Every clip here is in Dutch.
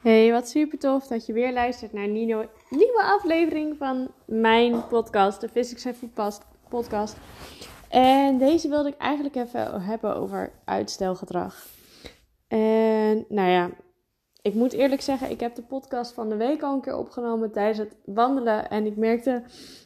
Hey, wat super tof dat je weer luistert naar een nieuwe aflevering van mijn podcast, de Physics and Food podcast. En deze wilde ik eigenlijk even hebben over uitstelgedrag. En nou ja, ik moet eerlijk zeggen, ik heb de podcast van de week al een keer opgenomen tijdens het wandelen. En ik merkte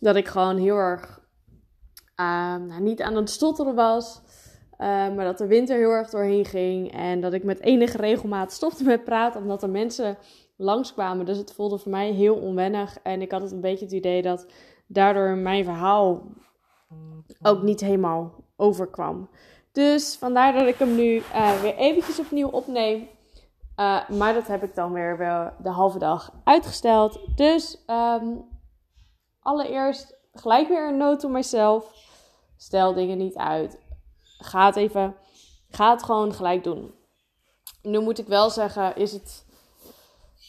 dat ik gewoon heel erg uh, nou, niet aan het stotteren was. Uh, maar dat de wind er heel erg doorheen ging. En dat ik met enige regelmaat stopte met praten. Omdat er mensen langskwamen. Dus het voelde voor mij heel onwennig. En ik had het een beetje het idee dat daardoor mijn verhaal ook niet helemaal overkwam. Dus vandaar dat ik hem nu uh, weer eventjes opnieuw opneem. Uh, maar dat heb ik dan weer wel de halve dag uitgesteld. Dus um, allereerst gelijk weer een note to myself. Stel dingen niet uit ga het even, ga het gewoon gelijk doen. Nu moet ik wel zeggen, is het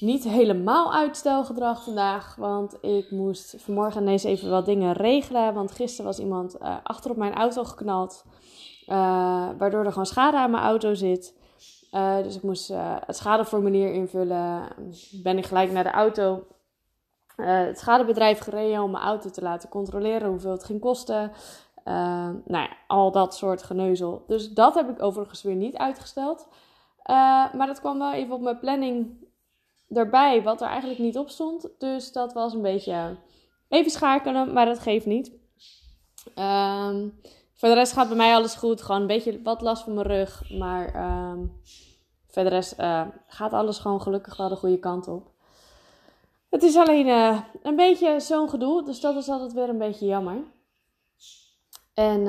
niet helemaal uitstelgedrag vandaag. Want ik moest vanmorgen ineens even wat dingen regelen. Want gisteren was iemand uh, achter op mijn auto geknald. Uh, waardoor er gewoon schade aan mijn auto zit. Uh, dus ik moest het schadeformulier invullen. Ben ik gelijk naar de auto. het schadebedrijf gereden om mijn auto te laten controleren hoeveel het ging kosten. Uh, nou ja, al dat soort geneuzel. Dus dat heb ik overigens weer niet uitgesteld. Uh, maar dat kwam wel even op mijn planning erbij, wat er eigenlijk niet op stond. Dus dat was een beetje even schakelen, maar dat geeft niet. Uh, voor de rest gaat bij mij alles goed. Gewoon een beetje wat last van mijn rug. Maar ehm, voor de rest uh, gaat alles gewoon gelukkig wel de goede kant op. Het is alleen uh, een beetje zo'n gedoe. Dus dat is altijd weer een beetje jammer. En uh,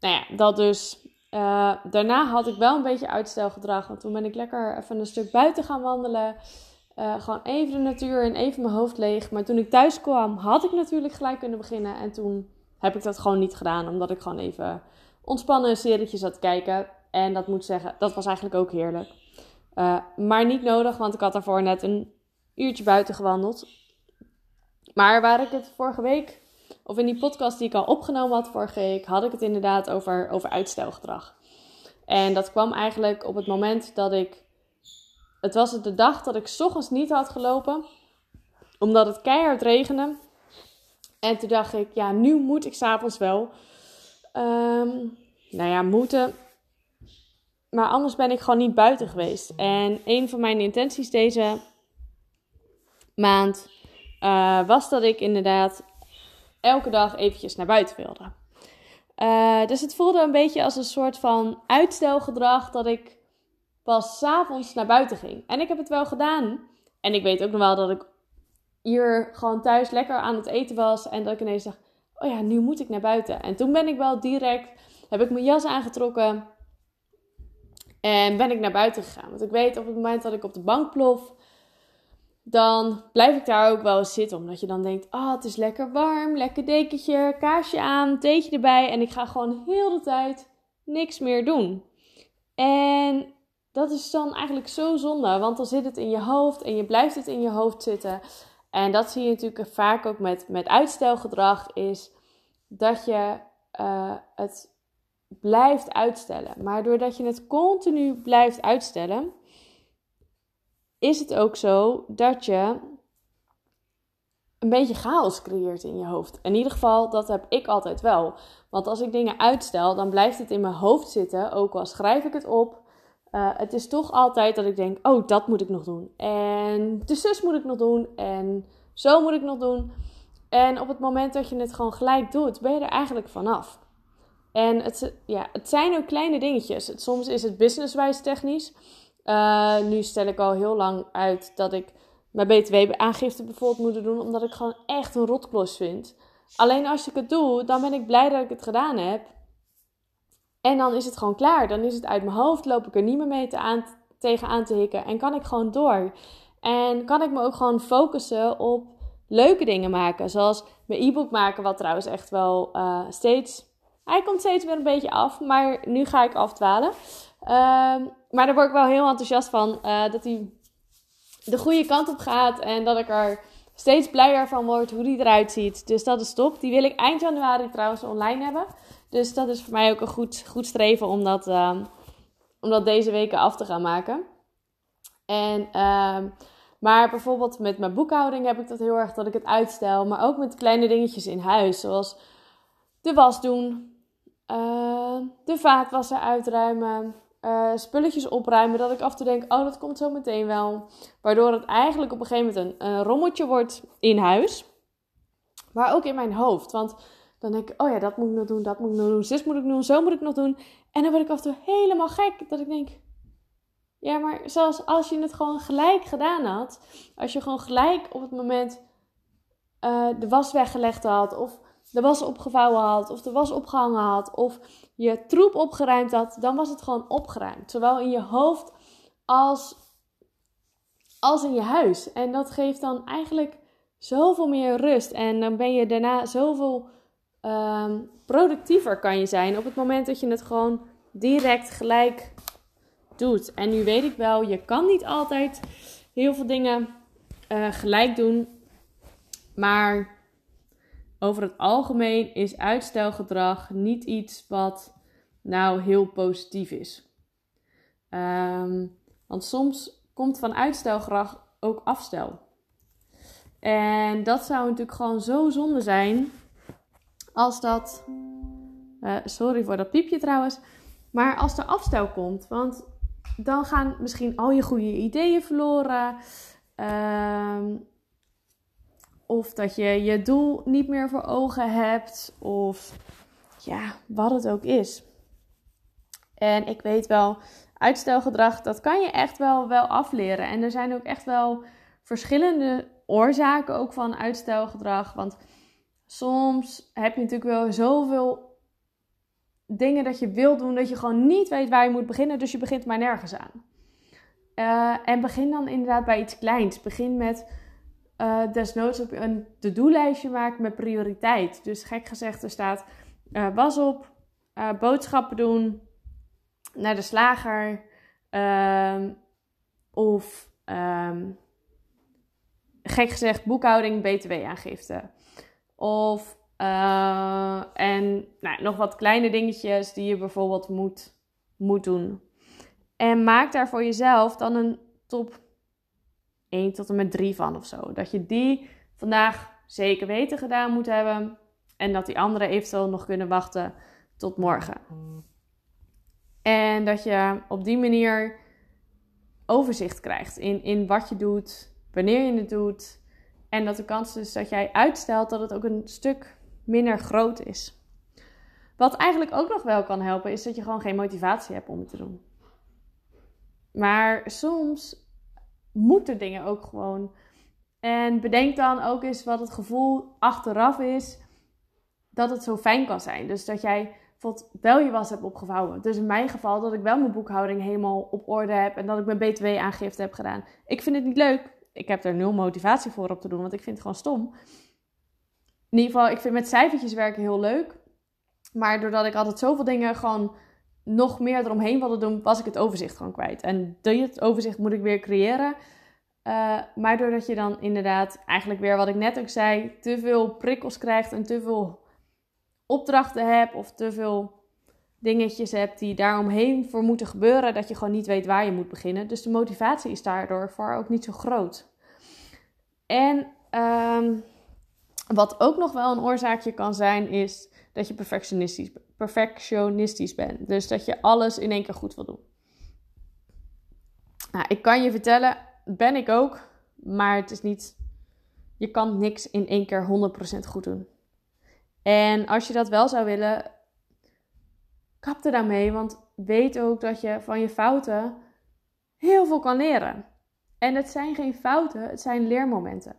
nou ja, dat dus. Uh, daarna had ik wel een beetje uitstelgedrag. Want toen ben ik lekker even een stuk buiten gaan wandelen. Uh, gewoon even de natuur en even mijn hoofd leeg. Maar toen ik thuis kwam, had ik natuurlijk gelijk kunnen beginnen. En toen heb ik dat gewoon niet gedaan. Omdat ik gewoon even ontspannen serietjes zat kijken. En dat moet zeggen, dat was eigenlijk ook heerlijk. Uh, maar niet nodig, want ik had daarvoor net een uurtje buiten gewandeld. Maar waar ik het vorige week of in die podcast die ik al opgenomen had vorige week, had ik het inderdaad over, over uitstelgedrag. En dat kwam eigenlijk op het moment dat ik. Het was de dag dat ik ochtends niet had gelopen, omdat het keihard regende. En toen dacht ik, ja, nu moet ik s'avonds wel. Um, nou ja, moeten. Maar anders ben ik gewoon niet buiten geweest. En een van mijn intenties deze maand uh, was dat ik inderdaad elke dag eventjes naar buiten wilde. Uh, dus het voelde een beetje als een soort van uitstelgedrag dat ik pas s'avonds naar buiten ging. En ik heb het wel gedaan. En ik weet ook nog wel dat ik hier gewoon thuis lekker aan het eten was. En dat ik ineens dacht, oh ja, nu moet ik naar buiten. En toen ben ik wel direct, heb ik mijn jas aangetrokken. En ben ik naar buiten gegaan. Want ik weet op het moment dat ik op de bank plof, dan blijf ik daar ook wel eens zitten. Omdat je dan denkt, oh, het is lekker warm, lekker dekentje, kaasje aan, theetje erbij. En ik ga gewoon heel de tijd niks meer doen. En dat is dan eigenlijk zo zonde, want dan zit het in je hoofd en je blijft het in je hoofd zitten. En dat zie je natuurlijk vaak ook met, met uitstelgedrag, is dat je uh, het blijft uitstellen. Maar doordat je het continu blijft uitstellen, is het ook zo dat je een beetje chaos creëert in je hoofd. In ieder geval, dat heb ik altijd wel. Want als ik dingen uitstel, dan blijft het in mijn hoofd zitten, ook al schrijf ik het op. Uh, het is toch altijd dat ik denk, oh, dat moet ik nog doen. En de zus moet ik nog doen. En zo moet ik nog doen. En op het moment dat je het gewoon gelijk doet, ben je er eigenlijk vanaf. En het, ja, het zijn ook kleine dingetjes. soms is het businesswijs technisch. Uh, nu stel ik al heel lang uit dat ik mijn BTW-aangifte bijvoorbeeld moet doen, omdat ik gewoon echt een rotklos vind. Alleen als ik het doe, dan ben ik blij dat ik het gedaan heb. En dan is het gewoon klaar. Dan is het uit mijn hoofd, loop ik er niet meer mee te aan, tegen aan te hikken en kan ik gewoon door. En kan ik me ook gewoon focussen op leuke dingen maken. Zoals mijn e-book maken, wat trouwens echt wel uh, steeds. Hij komt steeds weer een beetje af, maar nu ga ik afdwalen. Uh, maar daar word ik wel heel enthousiast van. Uh, dat hij de goede kant op gaat. En dat ik er steeds blijer van word hoe die eruit ziet. Dus dat is top. Die wil ik eind januari trouwens online hebben. Dus dat is voor mij ook een goed, goed streven om dat, uh, om dat deze weken af te gaan maken. En, ehm, maar bijvoorbeeld met mijn boekhouding heb ik dat heel erg dat ik het uitstel. Maar ook met kleine dingetjes in huis, zoals de was doen, uh, de vaatwasser uitruimen, uh, spulletjes opruimen. Dat ik af en toe denk, oh dat komt zo meteen wel. Waardoor het eigenlijk op een gegeven moment een, een rommeltje wordt in huis. Maar ook in mijn hoofd. Want dan denk ik, oh ja, dat moet ik nog doen, dat moet ik nog doen, zus moet ik doen, zo moet ik nog doen. En dan word ik af en toe helemaal gek. Dat ik denk, ja, maar zelfs als je het gewoon gelijk gedaan had. Als je gewoon gelijk op het moment uh, de was weggelegd had. Of de was opgevouwen had. Of de was opgehangen had. Of je troep opgeruimd had. Dan was het gewoon opgeruimd. Zowel in je hoofd als, als in je huis. En dat geeft dan eigenlijk zoveel meer rust. En dan ben je daarna zoveel um, productiever kan je zijn. Op het moment dat je het gewoon direct gelijk doet. En nu weet ik wel, je kan niet altijd heel veel dingen uh, gelijk doen. Maar over het algemeen is uitstelgedrag niet iets wat nou heel positief is. Um, want soms komt van uitstelgedrag ook afstel. En dat zou natuurlijk gewoon zo zonde zijn als dat. Uh, sorry voor dat piepje trouwens. Maar als er afstel komt. Want dan gaan misschien al je goede ideeën verloren. Uh, of dat je je doel niet meer voor ogen hebt. Of ja, wat het ook is. En ik weet wel, uitstelgedrag, dat kan je echt wel, wel afleren. En er zijn ook echt wel verschillende oorzaken ook van uitstelgedrag. Want soms heb je natuurlijk wel zoveel dingen dat je wilt doen dat je gewoon niet weet waar je moet beginnen. Dus je begint maar nergens aan. Uh, en begin dan inderdaad bij iets kleins. Begin met uh, desnoods op een to-do-lijstje maken met prioriteit. Dus gek gezegd, er staat uh, was op, boodschappen doen, naar de slager ehm, of um, gek gezegd boekhouding, btw-aangifte. Of en nou, nog wat kleine dingetjes die je bijvoorbeeld moet, moet doen. En maak daar voor jezelf dan een top 1 tot en met 3 van of zo. Dat je die vandaag zeker weten gedaan moet hebben. En dat die andere eventueel nog kunnen wachten tot morgen. En dat je op die manier overzicht krijgt in, in wat je doet, wanneer je het doet. En dat de kans is dat jij uitstelt dat het ook een stuk minder groot is. Wat eigenlijk ook nog wel kan helpen, is dat je gewoon geen motivatie hebt om het te doen. Maar soms moeten dingen ook gewoon. En bedenk dan ook eens wat het gevoel achteraf is dat het zo fijn kan zijn. Dus dat jij bijvoorbeeld wel je was hebt opgevouwen. Dus in mijn geval dat ik wel mijn boekhouding helemaal op orde heb en dat ik mijn btw-aangifte heb gedaan. Ik vind het niet leuk. Ik heb er nul motivatie voor op te doen, want ik vind het gewoon stom in ieder geval, ik vind met cijfertjes werken heel leuk. Maar doordat ik altijd zoveel dingen gewoon nog meer eromheen wilde doen, was ik het overzicht gewoon kwijt. En dit overzicht moet ik weer creëren. Uh, maar doordat je dan inderdaad, eigenlijk weer wat ik net ook zei, te veel prikkels krijgt en te veel opdrachten hebt of te veel dingetjes hebt die daaromheen voor moeten gebeuren, dat je gewoon niet weet waar je moet beginnen. Dus de motivatie is daardoor voor ook niet zo groot. En um, wat ook nog wel een oorzaakje kan zijn, is dat je perfectionistisch, perfectionistisch bent. Dus dat je alles in één keer goed wil doen. Nou, ik kan je vertellen, ben ik ook. Maar het is niet. Je kan niks in één keer 100% goed doen. En als je dat wel zou willen, kap er daarmee. Want weet ook dat je van je fouten heel veel kan leren. En het zijn geen fouten, het zijn leermomenten.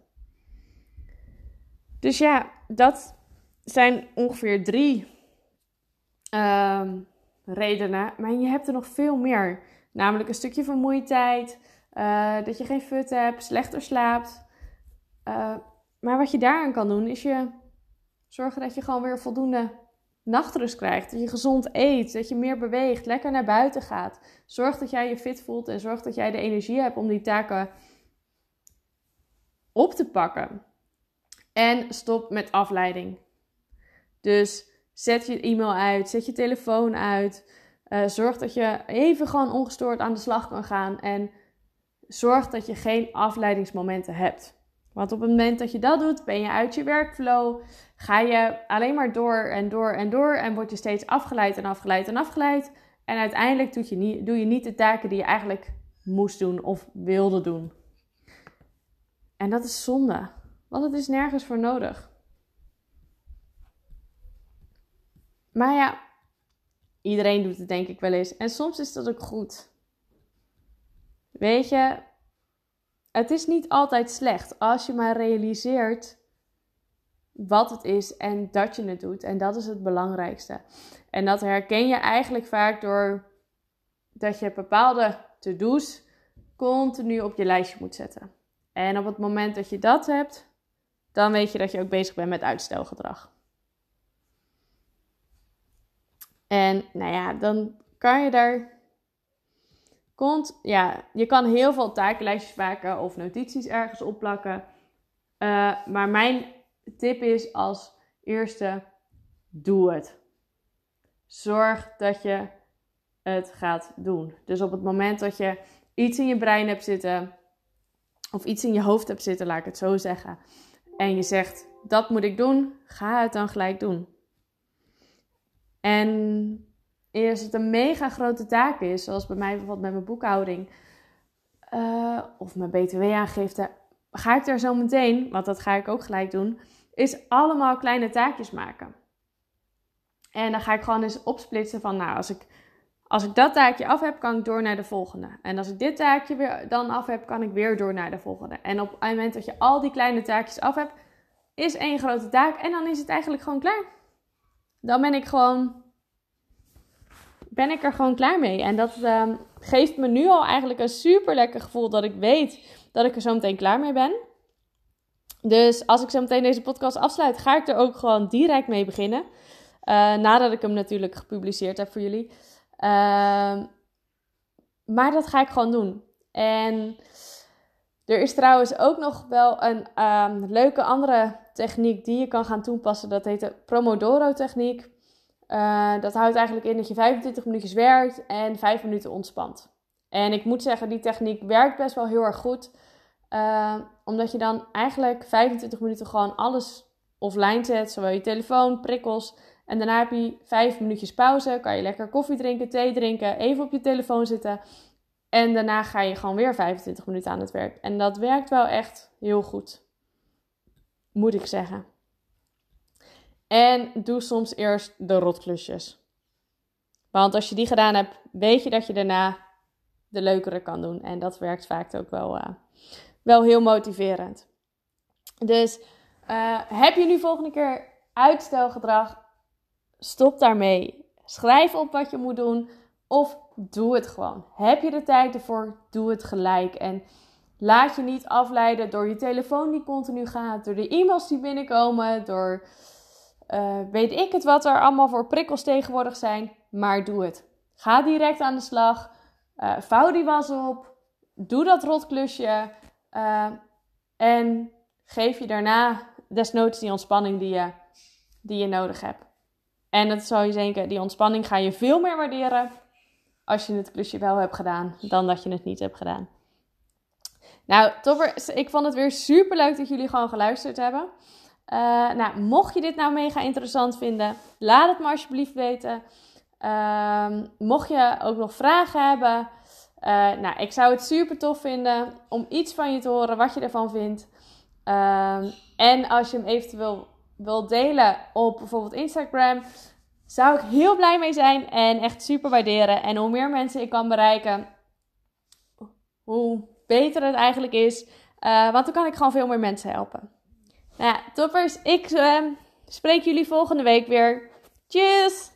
Dus ja, dat zijn ongeveer drie uh, redenen. Maar je hebt er nog veel meer. Namelijk een stukje vermoeidheid, uh, dat je geen fut hebt, slechter slaapt. Uh, maar wat je daaraan kan doen, is je zorgen dat je gewoon weer voldoende nachtrust krijgt. Dat je gezond eet, dat je meer beweegt, lekker naar buiten gaat. Zorg dat jij je fit voelt en zorg dat jij de energie hebt om die taken op te pakken. En stop met afleiding. Dus zet je e-mail uit, zet je telefoon uit. Uh, zorg dat je even gewoon ongestoord aan de slag kan gaan. En zorg dat je geen afleidingsmomenten hebt. Want op het moment dat je dat doet, ben je uit je workflow. Ga je alleen maar door en door en door. En word je steeds afgeleid en afgeleid en afgeleid. En uiteindelijk je niet, doe je niet de taken die je eigenlijk moest doen of wilde doen. En dat is zonde. Want het is nergens voor nodig. Maar ja, iedereen doet het denk ik wel eens. En soms is dat ook goed. Weet je, het is niet altijd slecht als je maar realiseert wat het is en dat je het doet. En dat is het belangrijkste. En dat herken je eigenlijk vaak door dat je bepaalde to-do's continu op je lijstje moet zetten. En op het moment dat je dat hebt, dan weet je dat je ook bezig bent met uitstelgedrag. En nou ja, dan kan je daar. Komt, ja, je kan heel veel takenlijstjes maken of notities ergens opplakken. Uh, maar mijn tip is als eerste: doe het. Zorg dat je het gaat doen. Dus op het moment dat je iets in je brein hebt zitten, of iets in je hoofd hebt zitten, laat ik het zo zeggen, en je zegt dat moet ik doen, ga het dan gelijk doen. En als het een mega grote taak is, zoals bij mij bijvoorbeeld met mijn boekhouding uh, of mijn btw-aangifte, ga ik er zo meteen, want dat ga ik ook gelijk doen, is allemaal kleine taakjes maken. En dan ga ik gewoon eens opsplitsen van, nou, als ik, als ik dat taakje af heb, kan ik door naar de volgende. En als ik dit taakje weer dan af heb, kan ik weer door naar de volgende. En op het moment dat je al die kleine taakjes af hebt, is één grote taak en dan is het eigenlijk gewoon klaar. Dan ben ik gewoon, ben ik er gewoon klaar mee. En dat um, geeft me nu al eigenlijk een super lekker gevoel dat ik weet dat ik er zo meteen klaar mee ben. Dus als ik zo meteen deze podcast afsluit, ga ik er ook gewoon direct mee beginnen. Uh, nadat ik hem natuurlijk gepubliceerd heb voor jullie. Uh, maar dat ga ik gewoon doen. En er is trouwens ook nog wel een um, leuke andere techniek die je kan gaan toepassen. Dat heet de Pomodoro-techniek. Uh, dat houdt eigenlijk in dat je 25 minuutjes werkt en 5 minuten ontspant. En ik moet zeggen, die techniek werkt best wel heel erg goed. Uh, omdat je dan eigenlijk 25 minuten gewoon alles offline zet. Zowel je telefoon, prikkels. En daarna heb je 5 minuutjes pauze. Kan je lekker koffie drinken, thee drinken. Even op je telefoon zitten. En daarna ga je gewoon weer 25 minuten aan het werk. En dat werkt wel echt heel goed. Moet ik zeggen. En doe soms eerst de rotklusjes. Want als je die gedaan hebt, weet je dat je daarna de leukere kan doen. En dat werkt vaak ook wel, uh, wel heel motiverend. Dus uh, heb je nu volgende keer uitstelgedrag? Stop daarmee. Schrijf op wat je moet doen. Of doe het gewoon. Heb je de tijd ervoor? Doe het gelijk. En laat je niet afleiden door je telefoon die continu gaat, door de e-mails die binnenkomen, door uh, weet ik het wat er allemaal voor prikkels tegenwoordig zijn. Maar doe het. Ga direct aan de slag. Uh, vouw die was op. Doe dat rotklusje. Uh, en geef je daarna desnoods die ontspanning die je, die je nodig hebt. En dat zal je zeker, die ontspanning ga je veel meer waarderen als je het klusje wel hebt gedaan, dan dat je het niet hebt gedaan. Nou, toppers, ik vond het weer super leuk dat jullie gewoon geluisterd hebben. Uh, nou, mocht je dit nou mega interessant vinden, laat het me alsjeblieft weten. Uh, mocht je ook nog vragen hebben, uh, nou, ik zou het super tof vinden om iets van je te horen, wat je ervan vindt. Ehm, en als je hem eventueel wilt delen op bijvoorbeeld Instagram, zou ik heel blij mee zijn en echt super waarderen. En hoe meer mensen ik kan bereiken, hoe beter het eigenlijk is. Uh, want dan kan ik gewoon veel meer mensen helpen. Nou ja, toppers, ik uh, spreek jullie volgende week weer. Tjus!